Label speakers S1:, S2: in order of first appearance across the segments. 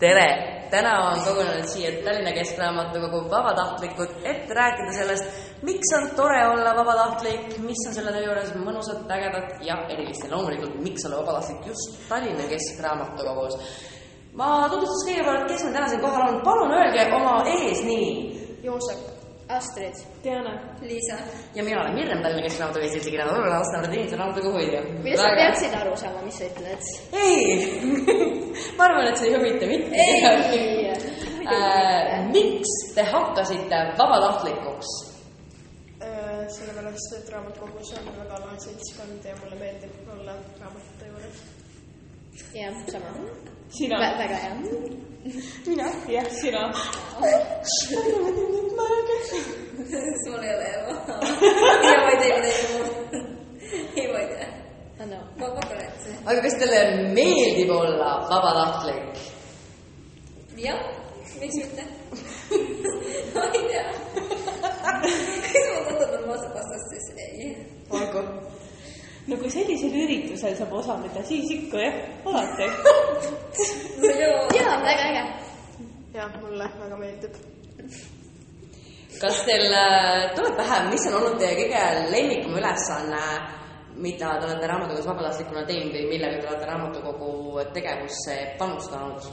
S1: tere! täna on kogunenud siia Tallinna Keskraamatukogu vabatahtlikud, et rääkida sellest, miks on tore olla vabatahtlik, mis on selle töö juures mõnusat, ägedat ja erilist ja loomulikult, miks olla vabatahtlik just Tallinna Keskraamatukogus. ma tutvustaks kõigepealt, kes meil täna siin kohal on, palun öelge oma eesnimi.
S2: Joosep,
S3: Astrid,
S2: Diana,
S3: Liisa.
S1: ja mina olen Mirjam Tallinna Keskraamatukogu Eesti kirjanduse oluline austatud inimese raamatukogu hoidja.
S3: kuidas sa peaksid aru saama, mis sa ütled?
S1: ei ma arvan, et see ei huvita mitte
S3: ei,
S1: äh, miks te hakkasite vabatahtlikuks?
S2: Äh, sellepärast, et raamatukogus on väga lahe seltskond ja mulle meeldib olla juures.
S3: Jah, sama.
S2: sina
S3: Vä? väga hea.
S2: mina? jah, sina.
S3: sul ei ole ema. ja ma ei tee midagi muud. ei, ma ei tea. no, ma pakun, et see.
S1: aga kas teile meeldib olla vabatahtlik?
S3: jah, miks mitte? ma ei tea. kas ma tunnen normaalset vastast, siis ei.
S1: Margo?
S2: No kui sellisel üritusel saab osaleda, siis ikka jah, alati.
S3: jaa, väga äge.
S2: jah, mulle väga meeldib.
S1: kas teil äh, tuleb pähe, mis on olnud teie kõige lemmikum ülesanne, mida te olete raamatukogus vabatahtlikuna teinud või millega te olete raamatukogu tegevusse panustanud?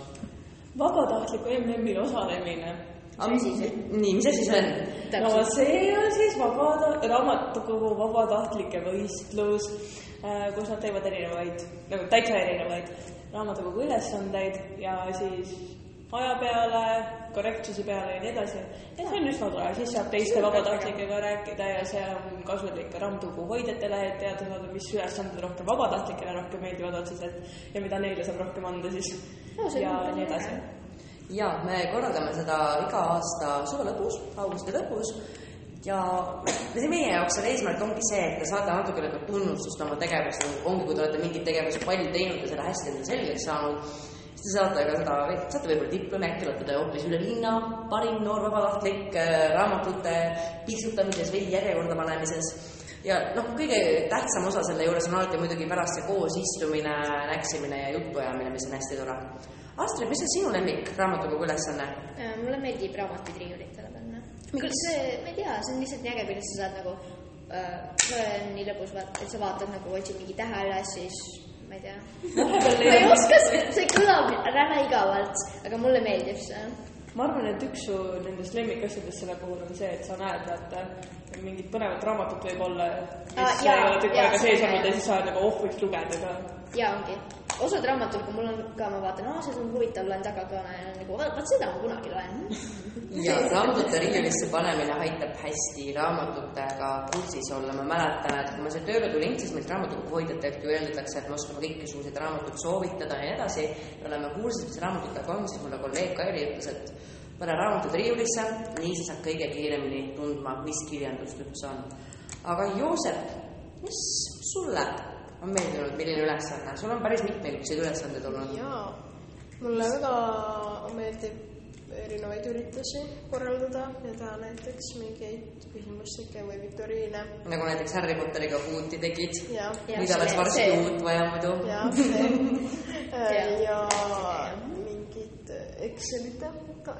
S2: vabatahtliku MM-il osalemine.
S1: Nii, mis asi see on?
S2: no see on siis vabata-, raamatukogu vabatahtlike võistlus, kus nad teevad erinevaid, nagu täitsa erinevaid raamatukogu ülesandeid ja siis aja peale, korrektsuse peale ja nii edasi. ja see on üsna tore, siis saab teiste vabatahtlikega rääkida ja see on kasulik ka raamatukogu hoidjatele, et teada saada, mis ülesanded rohkem vabatahtlikele rohkem meeldivad otseselt ja mida neile saab rohkem anda siis
S3: No
S2: ja nii edasi.
S1: Ja me korraldame seda iga aasta suve lõpus, augusti lõpus. Ja meie jaoks selle eesmärk ongi see, et te saate natukene ka tunnustust oma tegevusele, ongi, kui te olete mingeid tegevusi palju teinud ja selle hästi endale selgeks saanud, siis te saate ka seda, saate võib-olla diplomi, äkki olete te hoopis üle linna parim noor vabatahtlik äh, raamatute piiksutamises või järjekorda panemises ja noh, kõige tähtsam osa selle juures on alati muidugi pärast see koos istumine, näksimine ja jutuajamine, mis on hästi tore. Astrid, mis on sinu lemmik raamatukogu ülesanne?
S3: Äh, mulle meeldib raamatuid riiulitele panna. see, ma ei tea, see on lihtsalt nii äge, kuidas sa saad nagu äh,, see on nii lõbus, et sa vaatad nagu, otsid mingi tähe üles, siis ma ei tea. ma ei oska, see kõlab räme igavalt, aga mulle meeldib see.
S2: Ma arvan, et üks su nendest lemmikasjadest selle puhul on see, et sa näed, vaata, mingit põnevat raamatut võib-olla, mis
S3: Aa,
S2: ah,
S3: jaa,
S2: ei ole tükk aega
S3: see
S2: sees olnud ja siis sa oled nagu, oh, võiks lugeda ka.
S3: jaa, ongi. Osad raamatud, kui mul on ka, ma vaatan, aa, see on huvitav, loen taga ka nagu, vaat seda ma kunagi loen.
S1: ja raamatute riiulisse panemine aitab hästi raamatutega kursis olla. ma mäletan, et kui ma siia tööle tulin, siis meilt raamatukogu hoidjatelt ju öeldakse, et me oskame kõiksuguseid raamatuid soovitada ja nii edasi. me oleme kursis, mis raamatutega on, siis mulle kolleeg Kairi ütles, et pane raamatud riiulisse, nii sa saad kõige kiiremini tundma, mis kirjandust üldse on. aga Joosep, mis sulle on meeldinud, milline ülesanne? sul on päris mitmeid ülesandeid olnud.
S2: jaa, mulle väga meeldib erinevaid üritusi korraldada ja teha näiteks mingeid küsimustikke või viktoriine
S1: nagu näiteks Harry Potteriga huuti tegid mida oleks varsti uut vaja muidu.
S2: ja see
S3: Ja.
S2: ja mingid Excelite,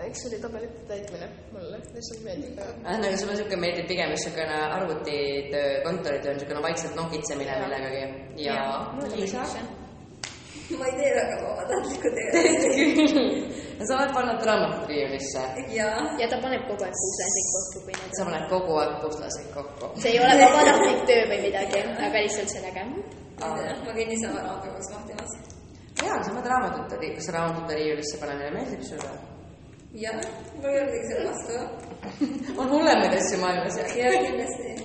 S2: Exceli tabelite täitmine mulle lihtsalt meeldib.
S1: Ah, nagu sulle niisugune meeldib pigem just niisugune arvutitöö, kontoritöö, niisugune vaikselt nokitsemine millegagi ja,
S3: mulle
S1: Liisa?
S3: ma ei tee väga vabatahtlikku tööd.
S1: teed küll. ja sa oled pannud raamatut riiulisse.
S3: jaa. ja ta paneb kogu aeg puuslesid kokku,
S1: sa paned kogu aeg puslesid kokku.
S3: see ei ole vabatahtlik töö või midagi, aga lihtsalt see on äge.
S4: ma käin niisama raamatukogus vahtimas.
S1: Jaa, sa paned raamatute, kas raamatute riiulisse panemine meeldib sulle?
S4: jah, ma ei ole midagi selle vastu.
S1: on hullemaid asju maailmas ja
S4: jaa, kindlasti.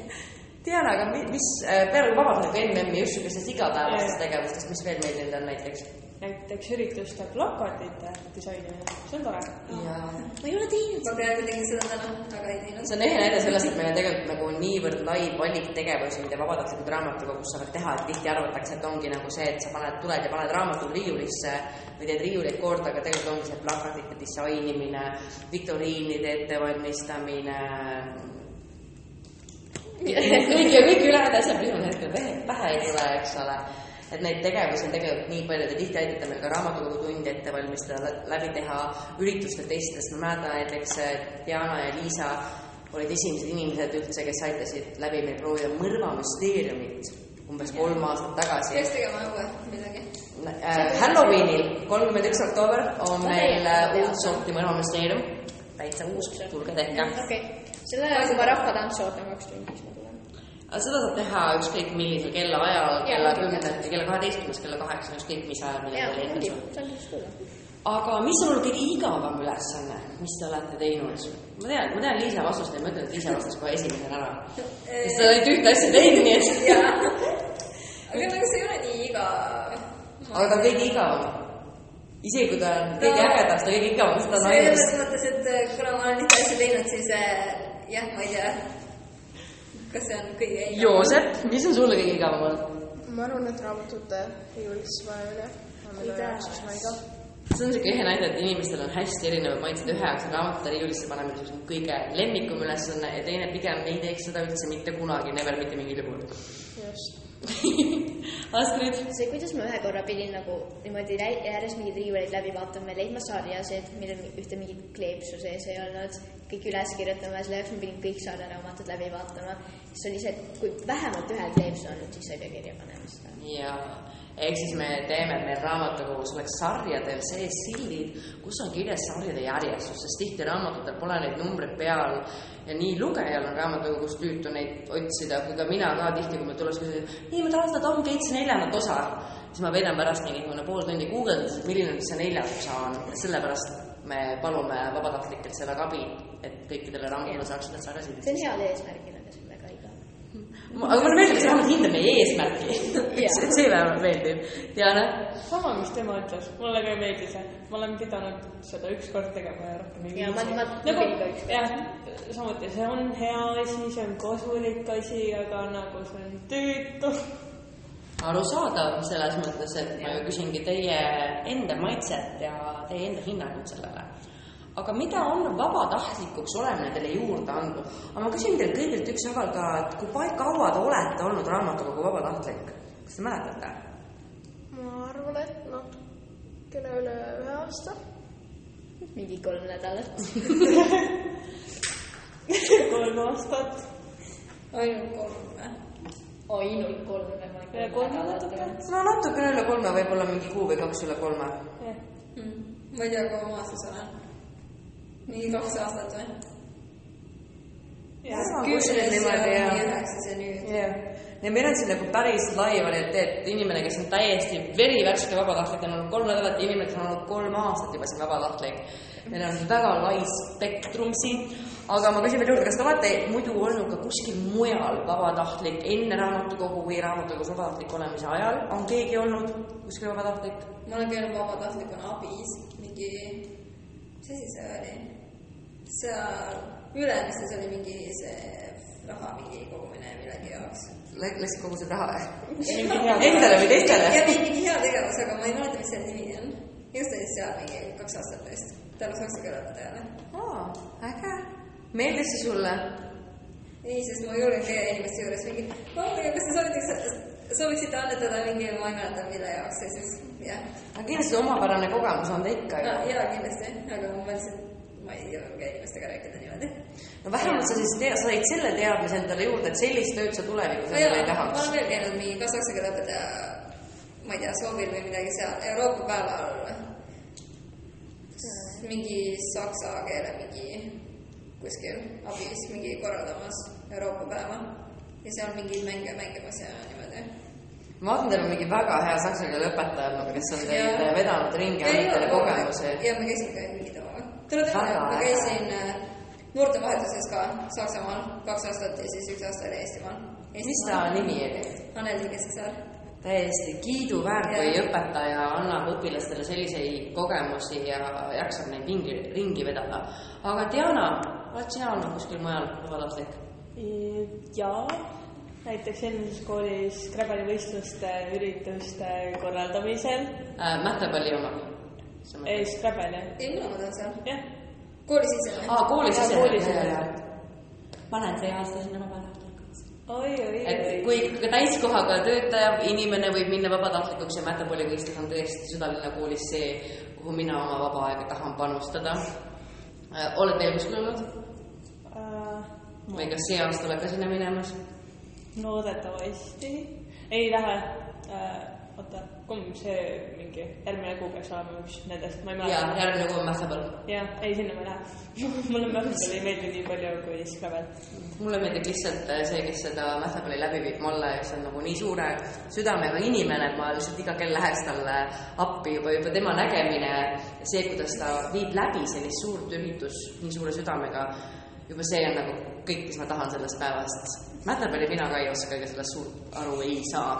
S1: tean, aga mi- mis äh, peale vabatahtliku MM-i just niisugustest igapäevastest tegevustest, mis veel meeldinud on näiteks?
S2: Näiteks ürituste plakatite disainimine, see on tore.
S1: ja
S3: ma ei ole teinud
S4: ma peaaegu tegin seda täna, aga ei teinud.
S1: see on ehe näide sellest, et meil on tegelikult nagu niivõrd lai valik tegevusi, mida vabatahtlikud raamatukogus saavad teha, et tihti arvatakse, et ongi nagu see, et sa paned, tuled ja paned raamatud riiulisse või teed riiuleid korda, aga tegelikult ongi see plakatite disainimine, viktoriinide ettevalmistamine, kõik ja kõik ülejäänud asjad, mis mul hetkel pähe ei tule, eks ole. Et neid tegevusi on tegelikult nii palju, te tihti aitate meil ka raamatukogutundi ette valmistada, läbi teha üritustel teistest, ma mäletan näiteks et Diana ja Liisa olid esimesed inimesed üldse, kes aitasid läbi meil proovida mõrvamüsteeriumit umbes kolm aastat tagasi.
S4: Peaks tegema uue midagi.
S1: äh, Halloweenil, kolmkümmend üks oktoober on meil äh, uut sorti mõrvaministeerium, täitsa uus, tulge tehke.
S3: okei, selle ajal, ma rahvatantsu ootan kaks tundi, tulen.
S1: seda saab teha ükskõik millisel kellaajal, kella
S3: muidugi.
S1: kümnest, kella kaheteistkümnest kella kaheksa, ükskõik mis ajal, millal teil eetris on., aga mis on olnud kõige igavam ülesanne, mis te olete teinud? ma tean, ma tean Liisa vastust ja ma ütlen, et Liisa vastas kohe esimesena ära. sest ta ainult ühte asja teinud, nii et.
S4: aga nagu see ei ole nii igav.
S1: aga ta on kõige igavam. isegi kui ta on kõige
S4: No.
S1: ägedam, on kõige igavam, sest ta on
S4: selles
S1: ainus.
S4: mõttes, et äh, kuna ma olen neid asju teinud, siis äh, jah, ma ei tea, kas see on kõige igavam.
S1: Joosep, mis on sulle kõige igavam olnud?
S5: ma arvan, et raamatute riiulisse panemine on minu jaoks üsna igav.
S1: see on siuke ehe näide, et inimestel on hästi erinevad maitsed, ühe jaoks on raamatute riiulisse panemine see on kõige lemmikum ülesanne ja teine pigem ei teeks seda üldse mitte kunagi, never mitte mingil juhul.
S5: just.
S1: Astrid,
S3: see, kuidas ma ühe korra pidin nagu niimoodi järjest mingeid riiuleid läbi vaatama ja leidma sarjasid, millel mi- ühte mingit kleepsu sees ei olnud, kõik üles kirjutama ja selle jaoks ma pidin kõik sarjaraamatud läbi vaatama. siis oli see, et kui vähemalt ühel kleepsu olnud, siis sai ka kirja panema seda.
S1: ja ehk siis me teeme, et meil raamatukogus oleks sarjadel sees sildid, kus on kirjas sarjade järjestus, sest tihti raamatutel pole neid numbreid peal. Ja nii lugejal on raamatukogust tüütu neid otsida, kui ka mina ka tihti, kui mul tuleks küsida, nii ma tahan seda Tom Gatesi neljandat osa, siis ma veedan pärast mingisugune pool tundi guugeldades, et milline nüüd see neljas osa on, sellepärast me palume vabatahtlikelt sellega abi, et kõikidele raamatule saaks need sarjasid
S3: see on heal eesmärgil, aga on väga igav.
S1: aga mulle meeldib, et see vähemalt hindab meie eesmärki. see see vähemalt meeldib. Diana?
S2: sama, mis tema ütles, mulle ka ei meeldi see. ma olen pidanud seda ükskord tegema ja rohkem ei viitsi. nagu
S3: ka
S2: jah, samuti see on hea asi, see on kasulik asi, aga nagu see on tüütu.
S1: arusaadav selles mõttes, et ma ju küsingi teie enda maitset ja teie enda hinnangut sellele. Aga mida on vabatahtlikuks olemine teile juurde andnud? aga ma küsin teil kõigilt ükshaaval ka, et kui pa- kaua te olete olnud raamatukogu vabatahtlik? kas te mäletate?
S5: ma arvan, et natukene üle ühe aasta.
S3: mingi kolm nädalat.
S2: kolm aastat.
S4: ainult kolm või?
S3: ainult kolm või ma
S2: Ja kolm natuke.
S1: no natukene üle kolme, võib-olla mingi kuu või kaks üle kolme.
S4: ma ei tea, kui ma aastas olen. Mingi kaks aastat või?
S1: kuskil niimoodi
S4: ja
S1: jah, ja meil on siin nagu päris lai varianteet, inimene, kes on täiesti verivärske vabatahtlik, on olnud kolm nädalat inimene, kes on olnud kolm aastat juba siin vabatahtlik. meil on väga lai spektrum siin, aga ma küsin veel juurde, kas te olete muidu olnud ka kuskil mujal vabatahtlik enne raamatukogu või raamatukogus vabatahtlik olemise ajal, on keegi olnud kuskil vabatahtlik?
S4: ma olen käinud vabatahtlikuna abis, mingi, mis asi see oli? Seal Ülemistes oli mingi see raha mingi kogumine millegi jaoks.
S1: läksid kogusid raha või?
S2: mingi hea
S1: Endale või teistele?
S4: ja mingi, mingi hea tegevus, aga ma ei mäleta, mis selle nimi on. just oli seal mingi kaks aastat vist, tänu saksa õpetajale.
S1: aa, äge. meeldis see sulle?
S4: ei, sest ma julgen käia inimeste juures mingi, vabandage, kas te soovitakse, sooviksite annetada mingi, ma ei mäleta, mille jaoks ja siis jah
S1: aga kindlasti omapärane kogemus on ta ikka ju
S4: ja,. jaa, kindlasti, aga ma lihtsalt, ma ei julge inimestega rääkida niimoodi.
S1: no vähemalt sa siis tea-, sa said selle teadmise endale juurde, et sellist tööd sa tulevikus
S4: ma
S1: endale ei
S4: ma
S1: tahaks
S4: olen. veel käinud mingi ka saksa keele õpetaja, ma ei tea, soovil või midagi seal, Euroopa päeval mingi saksa keele mingi kuskil abis mingi korraldamas Euroopa päeva ja seal mingeid mänge mängimas ja niimoodi.
S1: ma teil on mingi väga hea saksa keele õpetaja olnud, kes on teid vedanud ringi, andnud teile kogemusi.
S4: ja ma käisin ka mingi temaga. Tule temaga,
S1: Väga
S4: ma käisin äh, noortevahetuses ka Saksamaal kaks aastat ja siis üks aasta oli Eestimaal.
S1: mis ta nimi oli?
S4: Anneli Kesksaar.
S1: täiesti kiiduväärt, kui õpetaja annab õpilastele selliseid kogemusi ja jaksab neid ringi, ringi vedada. aga Diana, oled sina olnud kuskil mujal vabatahtlik?
S2: jaa, näiteks eelmises koolis Scrabble-võistluste ürituste korraldamisel.
S1: äh,. Mähtepalli oma.
S2: ei, Scrabble jah,
S4: ei, mina mõtlen seal.
S2: jah.
S4: koolis ise või?
S1: aa, koolis
S2: Jaa,
S1: ise.
S2: koolis ise.
S1: ma lähen see aasta sinna vabatahtlikuks.
S2: oi, oi,
S1: et
S2: oi.
S1: kui ka täiskohaga töötaja inimene võib minna vabatahtlikuks ja Mätapoli võistlus on tõesti südalinna koolis see, kuhu mina oma vaba aega tahan panustada. oled veel kuskil olnud või kas see aasta oled ka sinna minemas?
S2: loodetavasti. ei lähe äh,. oota, kumb see mingi järgmine kuu peaks olema üks nendest, ma ei mäleta.
S1: järgmine kuu on Mätapõld.
S2: jah, ei sinna ma ei lähe. mulle Mähkel ei meeldi nii palju kui Scrabble.
S1: mulle meeldib lihtsalt see, kes seda Mätapõlli läbi viib, Malle, kes on nagu nii suure südamega inimene, ma lihtsalt iga kell läheks talle appi juba, juba tema nägemine, see, kuidas ta viib läbi sellist suurt üritust nii suure südamega, juba see on nagu kõik, mis ma tahan sellest päevast. Mätapõlli mina ka ei oska ega sellest suurt aru ei saa.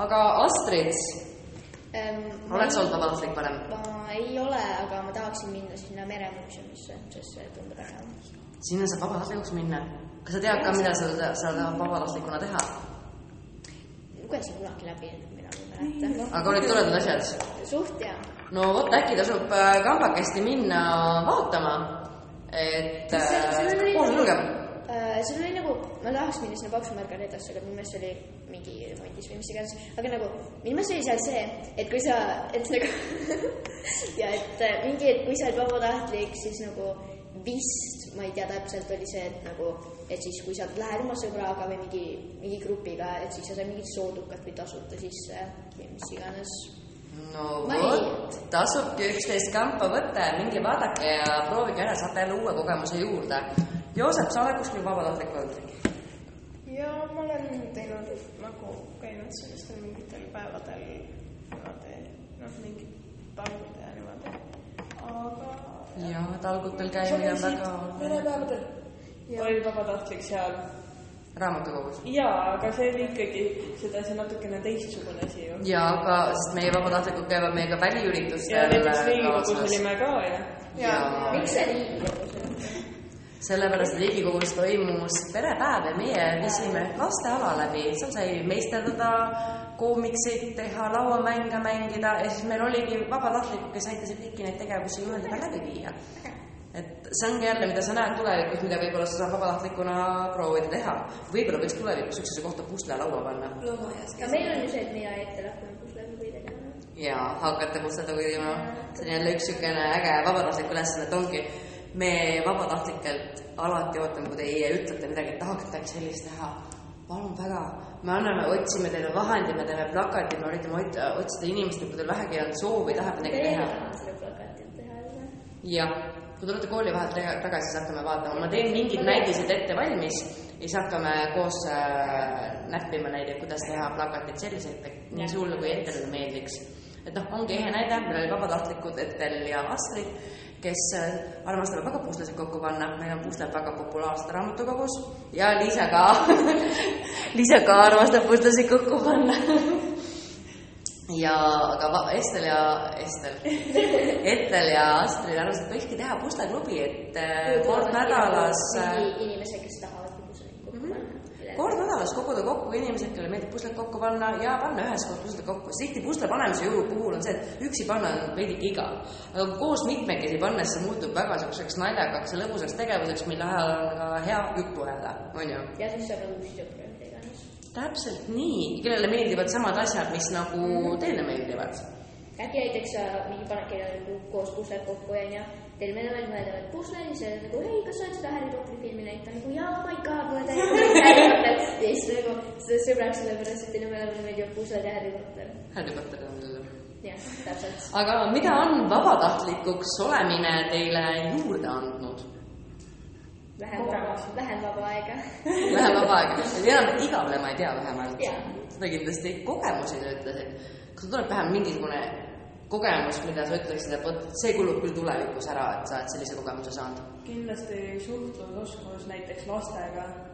S1: aga Astrid, oled sa olnud vabatahtlik varem?
S3: ma ei ole, aga ma tahaksin minna sinna meremuuseumisse, sest see tundub äge.
S1: sinna saab vabatahtlikuks minna. kas sa tead ka, mida sa sa tahad vabatahtlikuna teha?
S3: lugesin kunagi läbi, mina ei mäleta.
S1: aga olid toredad asjad?
S3: suht hea.
S1: no vot, äkki tasub äh, kambakesti minna vaatama, et
S3: Kas see- oli-
S1: lugema.
S3: see oli nagu, ma tahaks minna sinna Paksu Margaretasse, aga minu meelest oli mingi remondis või mis iganes, aga nagu minu meelest oli seal see, et kui sa, et nagu ja et äh, mingi, et kui sa oled vabatahtlik, siis nagu vist, ma ei tea täpselt, oli see, et nagu, et siis kui sa lähed oma sõbraga või mingi, mingi grupiga, et siis sa saad mingit soodukat või tasuta sisse või mis iganes.
S1: no vot, tasubki üksteist kampa võtta ja minge vaadake ja proovige ära, saate jälle uue kogemuse juurde. Joosep, sa oled kuskil vabatahtlik olnud?
S5: ja ma olen teinud nagu käinud sellistel mingitel päevadel niimoodi, noh, mingid talgud ja niimoodi. aga
S1: ja talgutel käimine on väga
S5: merepäevadel.
S2: olid vabatahtlik seal.
S1: raamatukogus.
S2: jaa, aga see oli ikkagi sedasi natukene teistsugune asi ju.
S1: ja aga, sest meie vabatahtlikud käivad meiega
S2: ja
S1: väliüritustel
S2: näiteks Riigikogus olime ka ju.
S1: ja
S3: miks see Riigikogus on?
S1: Sellepärast et Riigikogus toimus perepäev ja meie viisime lasteala läbi, seal sai meisterdada koomikseid teha, lauamänge mängida ja siis meil oligi vabatahtlikud, kes aitasid kõiki neid tegevusi juhendada läbi viia. et see ongi jälle, mida sa näed tulevikus, mida võib-olla sa saad vabatahtlikuna proovida teha. võib-olla võiks tulevikus üksteise kohta pusle laua panna
S3: aga meil on ju see, et mina ette hakkame puslelugu tegema.
S1: ja hakata pusledega tegema. see on jälle üks niisugune äge vabatahtlik ülesanne, et ongi me vabatahtlikelt alati ootame, kui teie ütlete midagi, et tahaks midagi sellist teha. palun väga, me anname, otsime teile vahendi, me teeme plakatid, me üritame ot- otsida inimestele, kui teil vähegi on soovi, tahab midagi teha. jah, kui tulete kooli vahelt tagasi, siis hakkame vaatama, ma teen mingid näidised ette valmis ja siis hakkame koos äh, näppima neid, et kuidas teha plakateid selliselt, et nii sulle kui Ettelile meeldiks. et noh, ongi ehe näide, meil oli vabatahtlikud Ettel ja Astrid, kes äh, armastavad väga puslesid kokku panna, meil on pusled väga populaarsed raamatukogus ja Liisa ka, Liisa ka armastab puslesid kokku panna. Ja aga Estel ja Estel, Ettel ja Astrid arvasid, et võikski teha pusleklubi, et äh, kord nädalas äh,
S3: mingi inimese, kes tahavad.
S1: Kord nädalas koguda kokku inimesed, kellele meeldib puslet kokku panna ja panna üheskoos pusled kokku. tihti pusle panemise juhul puhul on see, et üksi panna on veidike igav. aga koos mitmekesi pannes see muutub väga niisuguseks naljakaks ja lõbusaks tegevuseks, mille ajal on ka hea juttu ajada, on ju.
S3: ja siis saab nagu uusi sõpru mida iganes.
S1: täpselt nii, kellele meeldivad samad asjad, mis nagu teile meeldivad.
S3: äkki näiteks mingi panebki nagu koos pusled kokku onju, teil mõlemad mõeldavad pusle siis nagu hei, kas sa oled seda Harry Potteri filmi näinud, ta on nagu jaa, my god, mulle täiega meeldib Harry Potter ja siis ta nagu sõbraks sellepärast, et mõlemale meeldivad pusled ja Harry Potter.
S1: Harry Potter on
S3: jah, täpselt.
S1: aga mida on vabatahtlikuks olemine teile juurde andnud?
S3: vähem vaba, vähem vaba aega.
S1: vähem vaba aega, enam igavlema ei pea vähemalt seda kindlasti kogemusi sa ütlesid. kas tuleb pähe mingisugune kogemus, mida sa ütleksid, et vot see kulub küll tulevikus ära, et sa oled sellise kogemuse saanud?
S2: kindlasti suhtlusoskus näiteks lastega.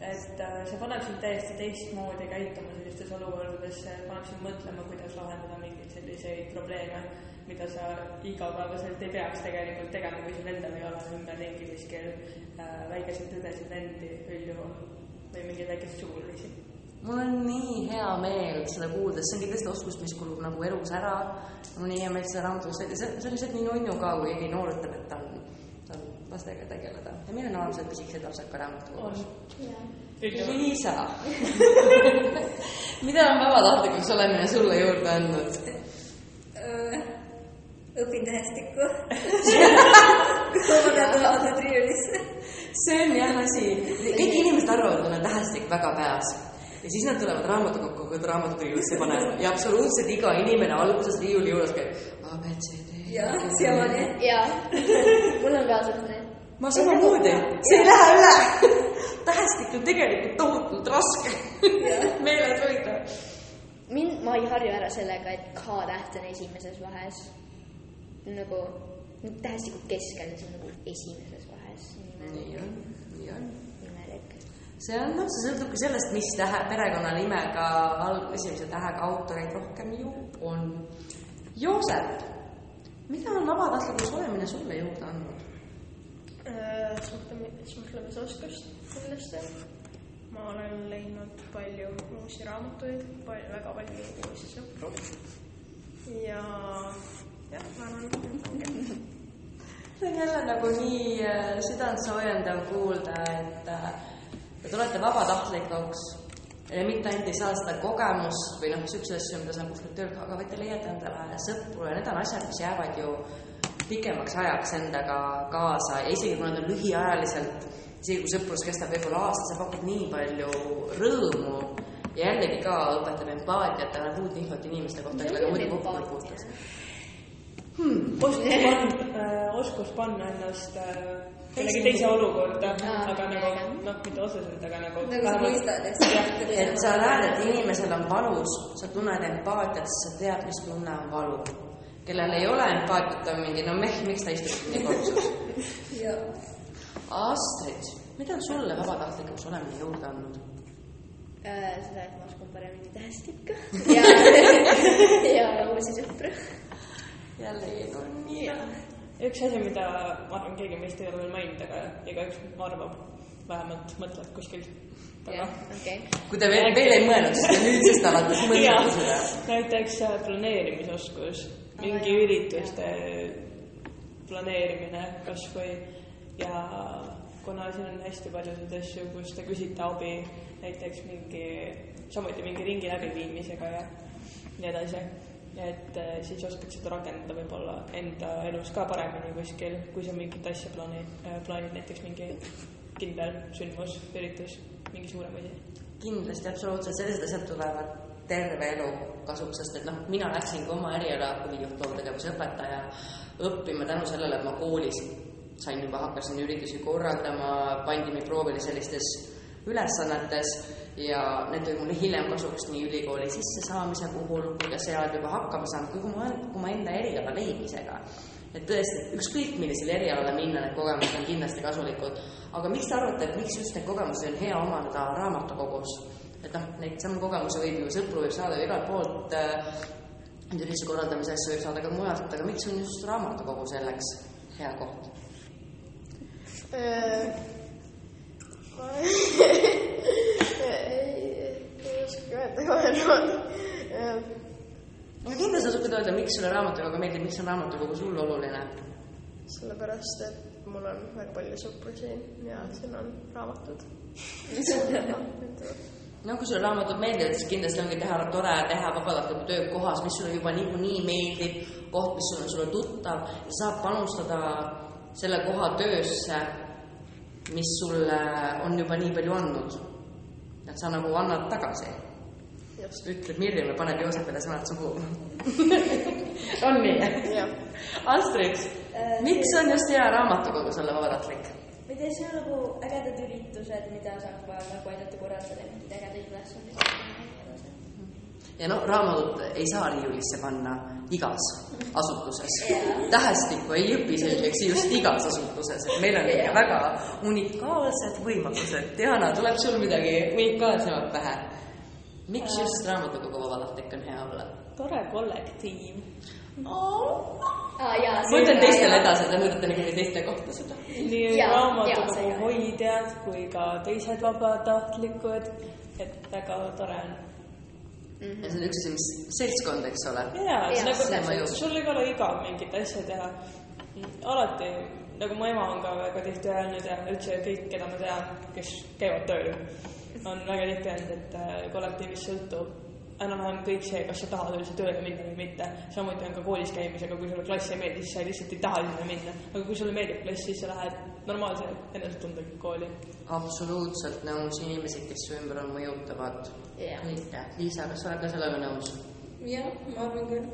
S2: Et äh, see paneb sind täiesti teistmoodi käituma sellistes olukordades, see paneb sind mõtlema, kuidas lahendada mingeid selliseid probleeme, mida sa igapäevaselt ei peaks tegelikult tegema, kui sul endal ei ole ümberringi kuskil äh, väikeseid õdesid, vendi üldjuhul või mingeid väikeseid sugulasi.
S1: mul on nii hea meel seda kuulda, see on kindlasti oskus, mis kulub nagu elus ära. mul on nii hea meel seda raamatust, see, see on lihtsalt nii nunnu ka, kui keegi noor ütleb, et ta on lastega tegeleda ja milline on et püsiks edasi ka raamatukogus? Liisa mida on vabatahtlikuks olemine sulle juurde andnud?
S4: õpin tähestikku. kui ma pean tulema triiulisse.
S1: see on jah asi, kõik inimesed arvavad, et neil on tähestik väga peas ja siis nad tulevad raamatukokku, kui raamatut riiulisse panevad ja absoluutselt iga inimene alguses riiuli juures käib A, B, C, D.
S4: jah, siiamaani.
S3: jaa, mul on ka selline.
S1: Ma samamoodi, see ei lähe üle. tähestik on tegelikult tohutult raske meeles hoida.
S3: mind, ma ei harju ära sellega, et K-täht on esimeses vahes. nagu tähestiku keskel, see on nagu esimeses vahes.
S1: nii on, nii on.
S3: imelik.
S1: see on, noh, see sõltubki sellest, mis tähe, perekonnanimega esimese tähega autoreid rohkem ju on. Joosep, mida on vabatahtlikuks olemine sulle juurde andnud?
S5: suhtlemi-, suhtlemisoskust kindlasti. ma olen leidnud palju uusi raamatuid, väga palju uusi sõpru. ja, jah, ma arvan, et ongi.
S1: see on jälle nagu nii äh, südantsoojendav kuulda, et äh, te tulete vabatahtlikuks ja mitte ainult ei saa seda kogemust või noh, niisuguseid asju, mida sa kuskilt tööl, aga vaid te leiate endale sõpru ja need on asjad, mis jäävad ju pikemaks ajaks endaga kaasa. Ja isegi kui nad on lühiajaliselt, isegi kui sõprus kestab võib-olla aasta, see pakub nii palju rõõmu. Ja jällegi ka õpetab empaatiat ja annab uut infot inimeste kohta, kellega muidu kokku ei puutu.
S2: oskus panna, oskus panna ennast äh, kellegi teise olukorda,
S3: Aa,
S2: aga nagu noh, mitte otseselt, aga nagu
S4: nagu sa mõistad, eks.
S1: et sa näed, et inimesel on valus, sa tunned empaatiat, sa tead, mis tunne on valu. Kellel ei ole empaatiat, on mingi, no meh, miks ta istub siin nii
S4: jah.
S1: Astrid, mida on sulle vabatahtlikuks olemine juurde andnud?
S3: seda, et ma oskan paremini tähestikku ja, ja uusi sõpru.
S1: jällegi on nii.
S2: üks asi, mida ma arvan, keegi meist ei ole veel maininud, aga igaüks arvab, vähemalt mõtleb kuskil taga
S3: okei.
S1: kui te veel, veel ei mõelnud, siis te nüüdsest alates mõtlete seda.
S2: näiteks äh, planeerimisoskus, mingi ürituste planeerimine kasvõi ja kuna siin on hästi paljusid asju, kus te küsite abi näiteks mingi, samuti mingi ringi läbiviimisega ja nii edasi, et äh, siis oskad seda rakendada võib-olla enda elus ka paremini kuskil, kui sa mingit asja plaani, plaanid näiteks mingi kindel sündmus, üritus, mingi suurem asi.
S1: kindlasti, absoluutselt, sellised asjad tulevad terve elu kasuks, sest et noh, mina läksingi oma eriala huvijuht, loovtegevuse õpetaja õppima tänu sellele, et ma koolis sain juba, hakkasin üritusi korraldama, pandi mind proovile sellistes ülesannetes ja need tulid mulle hiljem kasuks nii ülikooli sissesaamise puhul kui ka seal juba hakkama saanud, kui ma, kui ma enda eriala leidmisega. et tõesti, ükskõik millisele erialale minna, need kogemused on kindlasti kasulikud. aga miks te arvate, et miks just neid kogemusi on hea omandada raamatukogus? Et noh, neid samu kogemusi võib ju, sõpru võib saada ju igalt poolt äh,, ürituse korraldamise asju võib saada ka mujalt, aga miks on just raamatukogu selleks hea koht?
S5: ei, oska öelda kohe
S1: aga kindlasti sa oskad öelda, miks sulle raamatukogu meeldib, miks on raamatukogu sulle oluline?
S5: sellepärast, et mul on väga palju sõpru siin ja siin on raamatud.
S1: no kui sulle raamatud meeldivad, siis kindlasti ongi teha tore teha vabatahtliku töö kohas, mis sulle juba niikuinii meeldib, koht, mis on sulle tuttav ja saab panustada selle koha töösse, mis sulle on juba nii palju andnud. et sa nagu annad tagasi. Mirjam ja paneb Joosepile sõnad suhu. on nii? Astrid, miks on just hea raamatukogu sulle vabatahtlik?
S6: tea, see on nagu ägedad üritused, mida saab nagu aidata korraldada, mingeid ägedaid ülesandeid.
S1: ja noh, raamatut ei saa riiulisse panna igas asutuses. tähestikku ei õpi selgeks just igas asutuses, et meil on ikka väga unikaalsed võimalused. Diana, tuleb sul midagi unikaalsemat pähe? miks just raamatukogu vabatahtlik on hea olla?
S2: tore kollektiiv.
S3: jaa.
S1: Ma ütlen teistele edasi, te mõtlete niikuinii teiste kohta seda.
S2: nii
S3: Jaa, jaa,
S2: raamatukogu
S3: see ka.
S2: hoidjad kui ka teised vabatahtlikud, et väga tore on.
S1: ja see on üks asi, mis seltskond, eks ole.
S2: Jaa, nagu sul ei ole igav mingit asja teha. alati, nagu mu ema on ka väga tihti öelnud ja üldse kõik, keda ma tean, kes käivad tööl, on väga tihti öelnud, et äh, kollektiivist sõltub enam-vähem kõik see, kas sa tahad üldse tööle minna või mitte. samuti on ka koolis käimisega, kui sulle klass ei meeldi, siis sa lihtsalt ei taha sinna minna. aga kui sulle meeldib klass, siis sa lähed normaalse enesetundega kooli.
S1: absoluutselt nõus, inimesed, kes su ümber on, mõjutavad kõike. Liisa, kas sa oled ka sellega nõus?
S4: jah, ma arvan küll.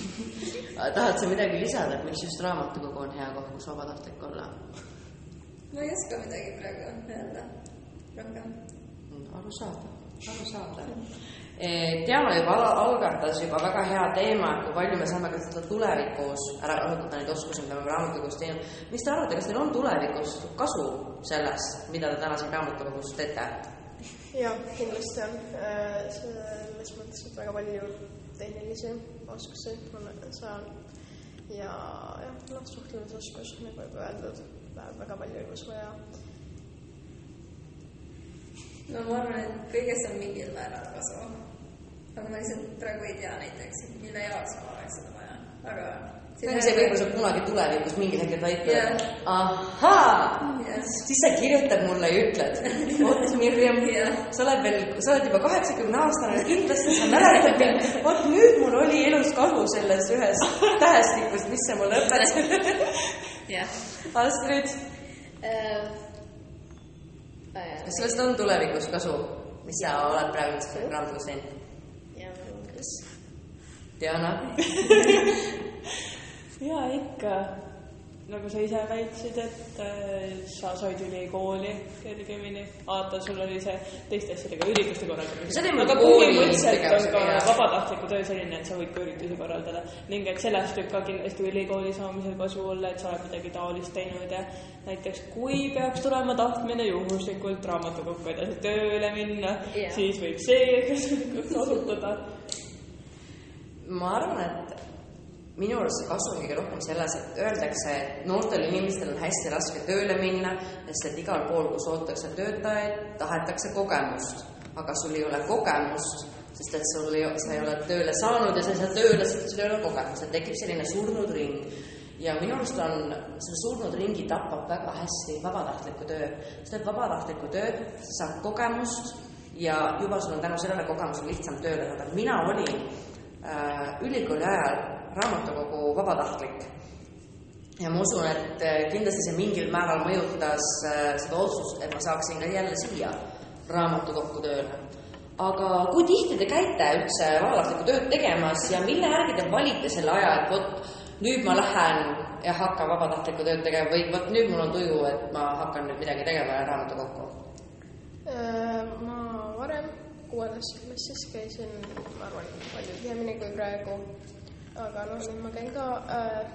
S1: tahad sa midagi lisada, et miks just raamatukogu on hea koht, kus vabatahtlik olla?
S4: ma ei oska midagi praegu öelda rohkem.
S1: arusaadav, arusaadav. Diana juba al- algatas juba väga hea teema, et kui palju me saame kasutada tulevikus ära kasutada neid oskusi, mida me raamatukogus teinud. mis te arvate, kas teil on tulevikus kasu sellest, mida te täna siin raamatukogus teete?
S5: jah, kindlasti on. selles mõttes, et väga palju tehnilisi oskusi ma saan. ja jah, noh, suhtlemisoskus, nagu juba öeldud, läheb väga palju elus vaja.
S4: No ma arvan, et kõigest on mingil määral kasu. aga ma lihtsalt praegu ei tea näiteks, mille jaoks mul oleks seda vaja, aga.
S1: see on see, võib-olla sa kunagi tulevikus mingil hetkel vaid
S4: Jah.
S1: ahaa,
S4: Jah.
S1: siis sa kirjutad mulle ja ütled, vot Mirjam
S4: Jah.,
S1: sa oled veel, sa oled juba kaheksakümne aastane, kindlasti sa mäletad mind, vot nüüd mul oli elus kasu sellest ühest tähestikust, mis sa mulle õpetasid. Astrid, kas sellest on tulevikus kasu, mis sa oled praegu raamatukogus teinud?
S3: jah, kas.
S1: Diana,
S2: ja ikka, nagu sa ise väitsid, et äh, sa said ülikooli kergemini, vaata, sul oli see teiste asjadega, ürituste korraldamine. Aga põhimõtteliselt on ka vabatahtliku töö selline, et sa võid ka üritusi korraldada ning et sellest võib ka kindlasti ülikooli saamisel kasu olla, et sa oled midagi taolist teinud ja näiteks kui peaks tulema tahtmine juhuslikult raamatukokku edasi tööle minna
S3: Jah.
S2: siis võib see kasutada.
S1: ma arvan, et minu arust see kasu on kõige rohkem selles, et öeldakse, et noortel inimestel on hästi raske tööle minna, sest et igal pool, kus oodatakse töötajaid, tahetakse kogemust. aga sul ei ole kogemust, sest et sul ei, sa ei ole tööle saanud ja sa ei saa tööle, sest sul ei ole kogemust, et tekib selline surnud ring. ja minu arust on, selle surnud ringi tapab väga hästi vabatahtliku töö. sa teed vabatahtlikku tööd, sa saad kogemust ja juba sul on tänu sellele kogemusele lihtsam tööle saada. mina olin äh, ülikooli ajal raamatukogu vabatahtlik ja ma usun, et äh, kindlasti see mingil määral mõjutas äh, seda otsust, et ma saaksin ka jälle siia raamatukokku tööle. aga kui tihti te käite üldse vabatahtlikku tööd tegemas ja mille järgi te valite selle aja, et vot nüüd ma lähen ja hakkan vabatahtlikku tööd tegema või vot nüüd mul on tuju, et ma hakkan nüüd midagi tegema raamatukokku?
S5: Äh, ma varem kuuendas klassis käisin, ma arvan, palju tihemini kui praegu. Aga noh, nüüd ma käin ka äh,.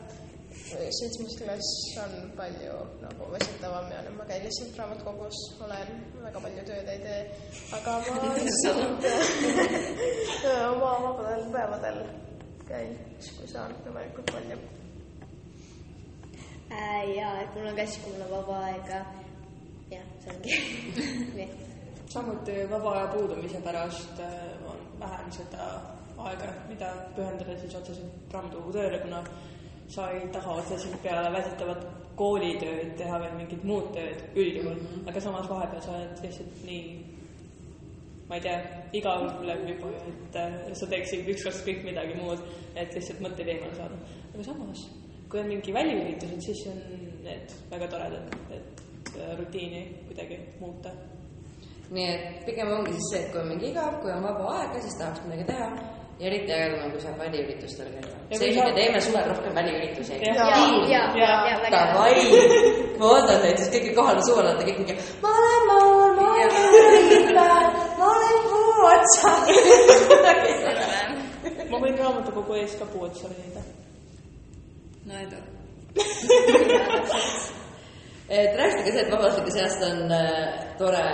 S5: seitsmes klass on palju nagu väsitavam ja nüüd ma käin lihtsalt raamatukogus, olen väga palju tööd ei tee. aga ma lihtsalt äh, oma vabadel päevadel käin, siis kui saan võimalikult palju.
S3: Äh, jaa, et mul on ka siis, kui mul on vaba aega. jah, see ongi nii.
S2: samuti vaba aja puudumise pärast äh, on vähem seda aega, mida pühendada siis otseselt raamatukogu tööle, kuna sa ei taha otseselt peale väsitavat koolitööd teha veel mingit muud tööd üldjuhul mm, -hmm. aga samas vahepeal sa oled lihtsalt nii ma ei tea, igav läheb juba, et äh, sa teeksid ükskord kõik midagi muud, et lihtsalt mõtteid eemale saada. aga samas, kui on mingi väliüritused, siis on need väga toredad, et äh, rutiini kuidagi muuta
S1: nii et pigem ongi siis see, et kui on mingi igav, kui on vaba aega, siis tahaks midagi teha ja eriti ägedam on, kui saab väliüritustel käia.
S2: Kui
S1: seega me teeme suvel rohkem
S3: hea.
S1: Davai, ma ootan teid, siis kõik kohale suvel olete kõik mingi, ma olen Maur, ma olen Riipäev, ma olen puu otsa.
S2: ma võin raamatukogu ees ka puu otsa leida.
S4: no edu.
S1: et rääkige see, et vabatahtlike seast on äh, tore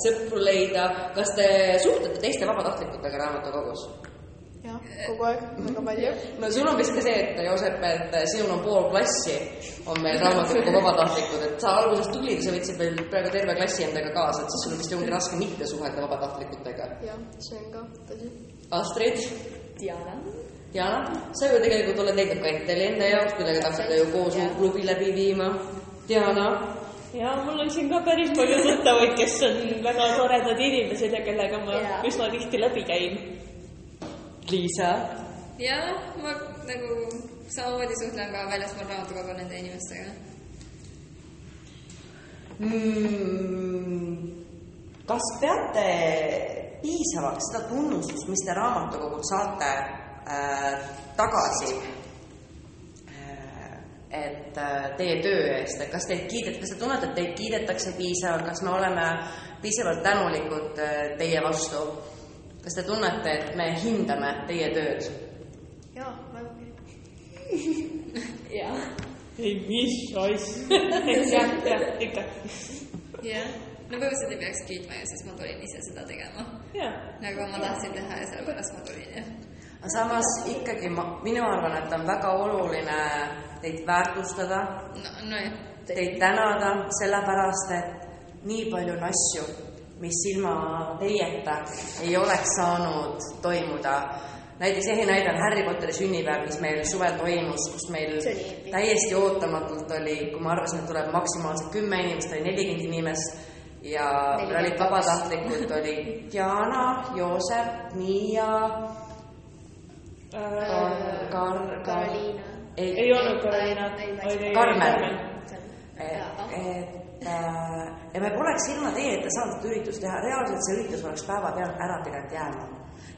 S1: sõpru leida. kas te suhtlete teiste vabatahtlikutega raamatukogus?
S5: jah, kogu aeg, väga palju.
S1: no sul on vist ka see, et Joosep, et sinul on pool klassi, on meil raamatukogu vabatahtlikud, et sa alguses tulid, sa võtsid veel peaaegu terve klassi endaga kaasa, et siis sul vist ongi raske mitte suhelda vabatahtlikutega.
S5: jah, see on ka tõsi.
S1: Astrid,
S3: Diana.
S1: Diana, sa ju tegelikult oled leidnud kandidaadi enda jaoks, kellega te hakkate ju koos klubi läbi viima. Diana,
S2: ja mul on siin ka päris palju tuttavaid, kes on väga toredad inimesed ja kellega ma
S3: Jaa.
S2: üsna tihti läbi käin.
S1: Liisa,
S4: jah, ma nagu samamoodi suhtlen ka väljaspool raamatukogu nende inimestega.
S1: mm, kas peate piisavaks seda tunnustust, mis te raamatukogult saate äh, tagasi äh, et äh, teie töö eest, et kas teid kiidet-, kas te tunnete, et teid kiidetakse piisavalt, kas me oleme piisavalt tänulikud äh, teie vastu? Kas te tunnete, et me hindame teie tööd?
S5: jaa, vägagi.
S3: jaa.
S2: ei, mis asja. jah, jah, ikka.
S4: jah, no põhimõtteliselt ei peaks kiitma ju, sest ma tulin ise seda tegema. nagu ma tahtsin teha ja sellepärast ma tulin jah.
S1: aga samas ikkagi ma, minu arvan, et on väga oluline teid väärtustada
S4: no, nojah,
S1: teid tänada, sellepärast et nii palju on asju, mis ilma teieta ei oleks saanud toimuda. näiteks ehe näide on Harry Potteri sünnipäev, mis meil suvel toimus, kus meil täiesti ootamatult oli, kui ma arvasin, et tuleb maksimaalselt kümme inimest, oli nelikümmend inimest ja meil olid
S3: 42.
S1: vabatahtlikud, oli Diana, Joosep, Miia, Kar-, Kar-,
S3: Karoliina.
S2: ei olnud Karoliina, oli
S1: Karmen. et et äh, ja me poleks ilma teieta saanud seda üritust teha, reaalselt see üritus oleks päevapealt ära pidanud jääma.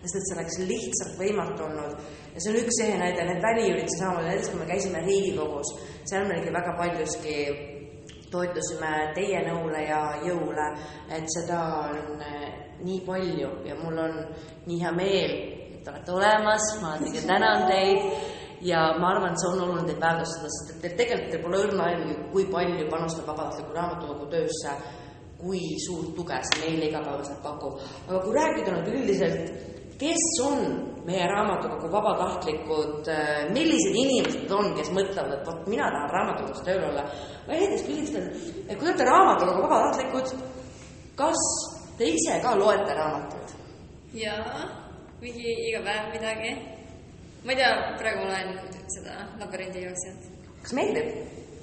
S1: sest et see oleks lihtsalt võimatu olnud. Ja see on üks ehe näide, need väliüritusi samamoodi, näiteks kui me käisime Riigikogus, seal me ikka väga paljuski toetusime teie nõule ja jõule, et seda on äh, nii palju. Ja mul on nii hea meel, et te olete olemas, ma muidugi tänan teid ja ma arvan, et see on oluline teid väärtustada, sest et teil tegelikult teil pole õrna aimugi, kui palju panustab vabatahtliku raamatukogu töösse, kui suurt tuge see meile igapäevaselt pakub. aga kui rääkida nüüd üldiselt, kes on meie raamatukogu vabatahtlikud, millised inimesed on, kes mõtlevad, et vot mina tahan raamatukogus tööl olla. ma näiteks küsiks teilt, et kui te olete raamatukogu vabatahtlikud, kas te ise ka loete raamatuid?
S4: jaa, mingi iga päev midagi. Ma ei tea, praegu ma loen seda Labürindi jooksjat.
S1: kas meeldib?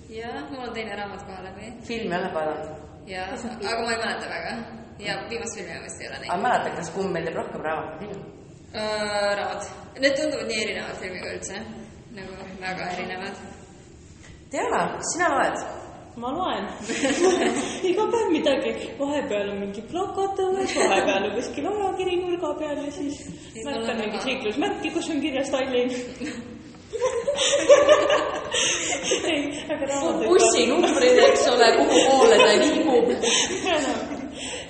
S4: jaa, mul on teine raamat kohe läbi.
S1: filmi oled vaadanud?
S4: jaa, aga ma ei mäleta väga. ja viimast filmi ma vist ei ole
S1: aga
S4: näinud.
S1: mäletad, kas kumb meeldib rohkem, raamat või film?
S4: raamat. Need tunduvad nii erinevad filmiga üldse. nagu väga erinevad.
S1: Diana, sina loed?
S2: Ma loen iga päev midagi, vahepeal on mingi plakat õues, vahepeal on kuskil ajakiri nurga peal ja siis märkan mingit liiklusmärki, kus on kirjas Tallinn. ei, aga raamatut.
S1: bussinumbrid, eks ole, kuhu poole ta liigub.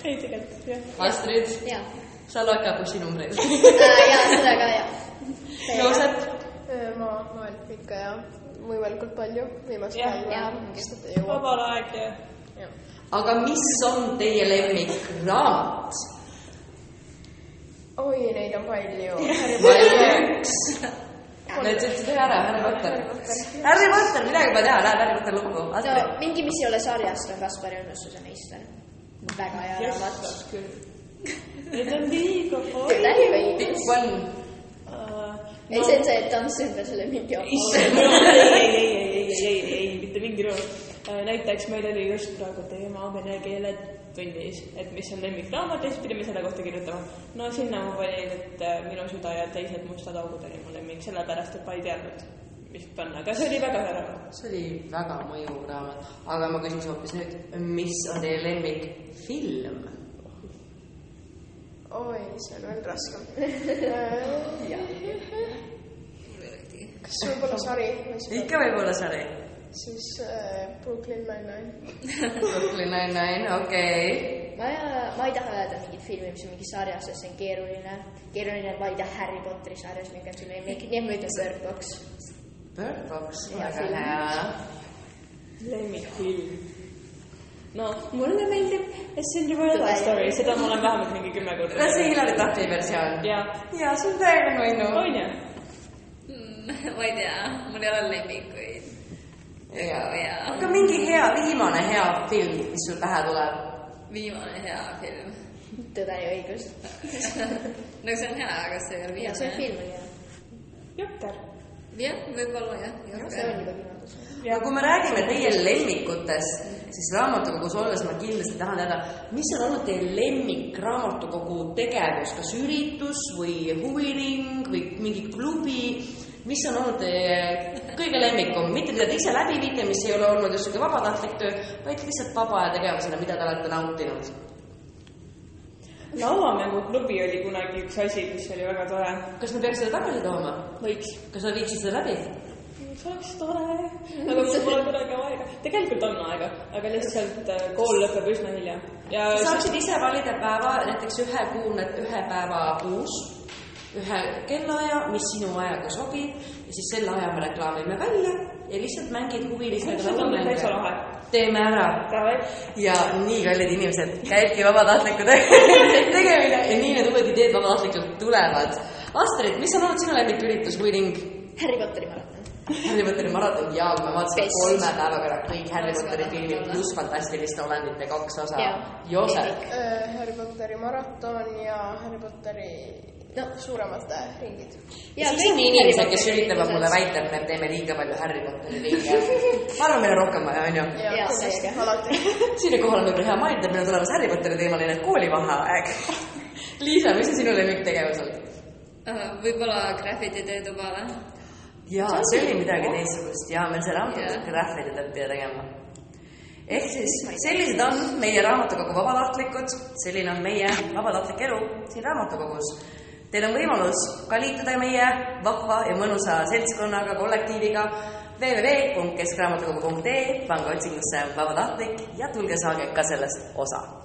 S2: ei, tegelikult jah.
S1: Astrid,
S3: jaa.
S1: sa loed ka bussinumbreid?
S3: jaa, seda ka jaa.
S1: Joosep,
S5: ma loen ikka ja võimalikult palju, viimasel
S2: Jah,
S5: ajal
S3: jah.
S5: vähem, sest et ei jõua.
S2: vabal aeg ja
S5: jah.
S1: aga mis on teie lemmikraamat?
S5: oi, neid on palju.
S1: valida üks. Need ütlesid ühe ära, Harry Potter. Harry Potter, midagi pole teha, läheb Harry Potter lukku.
S3: no mingi, mis ei ole sarjast, on Kaspari õnnestuse meister. väga hea raamat.
S2: Neid on liiga palju.
S1: pikk on.
S3: ei, see on see, et tants ümber selle mingi
S2: issand, ei, ei, ei, ei, ei, ei, ei, ei, mitte mingil juhul. näiteks meil oli just praegu teema vene keele tunnis, et mis on lemmikraamat ja siis pidime selle kohta kirjutama. no sinna ma panin, et äh, Minu süda ja teised mustad augud oli mu lemmik, sellepärast et ma ei teadnud, mis panna, aga see oli väga hea raamat.
S1: see oli väga mõjuv raamat, aga ma küsiks hoopis nüüd, mis on teie lemmikfilm?
S5: oi, see on veel raskem. kas võib-olla sari või siis,
S1: ikka võib-olla sari.
S5: siis äh, Brooklyn Nine-Nine.
S1: Brooklyn Nine-Nine, okei okay..
S3: ma, ma ei taha öelda mingit filmi, mis on mingi sarjas, sest see on keeruline. keeruline on valida Harry Potteri sarjas, mingi on su lemmik, nii et ma ütlen Bird Box.
S1: Bird Box,
S3: Hea
S1: väga
S3: film.
S1: hea.
S2: lemmikfilm. No mulle meeldib A Cinderella Story, seda ma olen vähemalt mingi kümme korda
S1: kas see Hilary Duffy versioon?
S2: ja,
S1: jaa, see on täiega nunnu.
S2: on ju?
S4: ma ei tea, mul ei ole lemmikuid. jaa.
S1: aga mingi hea, viimane hea film, mis sul pähe tuleb.
S4: viimane hea film.
S3: Tõde ja õigus.
S4: no see on hea, aga see ei ole
S3: ja see
S4: viimane.
S3: film oli hea.
S2: Jokker.
S4: jah, võib-olla jah.
S3: see on juba viimatus.
S1: ja kui me räägime teie lemmikutest, siis raamatukogus olles ma kindlasti tahan teada, mis on olnud teie lemmik raamatukogu tegevus, kas üritus või huviring või mingi klubi, mis on olnud teie kõige lemmikum, mitte mida te ise läbi viite, mis ei ole olnud just sihuke vabatahtlik töö, vaid lihtsalt vaba aja tegevusena, mida te olete nautinud.
S2: lauamänguklubi oli kunagi üks asi, mis oli väga tore.
S1: kas me peaks seda tagasi tooma?
S2: võiks.
S1: kas sa viiksid seda läbi?
S2: See oleks tore, aga mul pole kuidagi aega. tegelikult on aega, aga lihtsalt äh, kool lõpeb üsna hilja. ja
S1: sa
S2: siis
S1: saaksid ise valida päeva, näiteks ühe kuu, ühe päeva kuus, ühe kellaaja, mis sinu ajaga sobib ja siis selle aja me reklaamime välja ja lihtsalt mängid huvilistega
S2: see tundub täitsa
S1: mänge.
S2: lahe.
S1: teeme ära ja nii kallid inimesed, käibki vabatahtliku te- tegemine ja nii need uued ideed vabatahtlikult tulevad. Astrid, mis on olnud sinu lemmiküritus või ring?
S3: Harry Potteri maraton.
S1: Harry Potteri maraton ja kui ma vaatasin
S3: Best.
S1: kolme päevaga kõik Harry Potteri filmid pluss fantastiliste olendite kaks osa
S3: Jaa..
S1: Joosep,
S5: Harry Potteri maraton ja Harry Potteri no, suuremad äh, ringid.
S1: ja siis on inimesed, kes üritavad mulle väita, et me teeme liiga palju Harry Potteri ringe. ma arvan, meil on rohkem vaja, onju.
S3: Jaa, see
S1: siinkohal on võib-olla hea mainida, et meil on tulemas Harry Potteri teemaline koolivaheaeg. Liisa, mis on sinu lemmiktegevus olnud?
S4: võib-olla graffiti töötuba või?
S1: jaa, see oli midagi teistsugust ja meil see raamat
S4: Jah.
S1: yeah. graffidit õppida tegema. ehk siis sellised on meie raamatukogu vabatahtlikud, selline on meie vabatahtlik elu siin raamatukogus. Teil on võimalus ka liituda meie vahva ja mõnusa seltskonnaga, kollektiiviga www.keskraamatukogu.ee, pange otsingusse vabatahtlik ja tulge saage ka sellest osa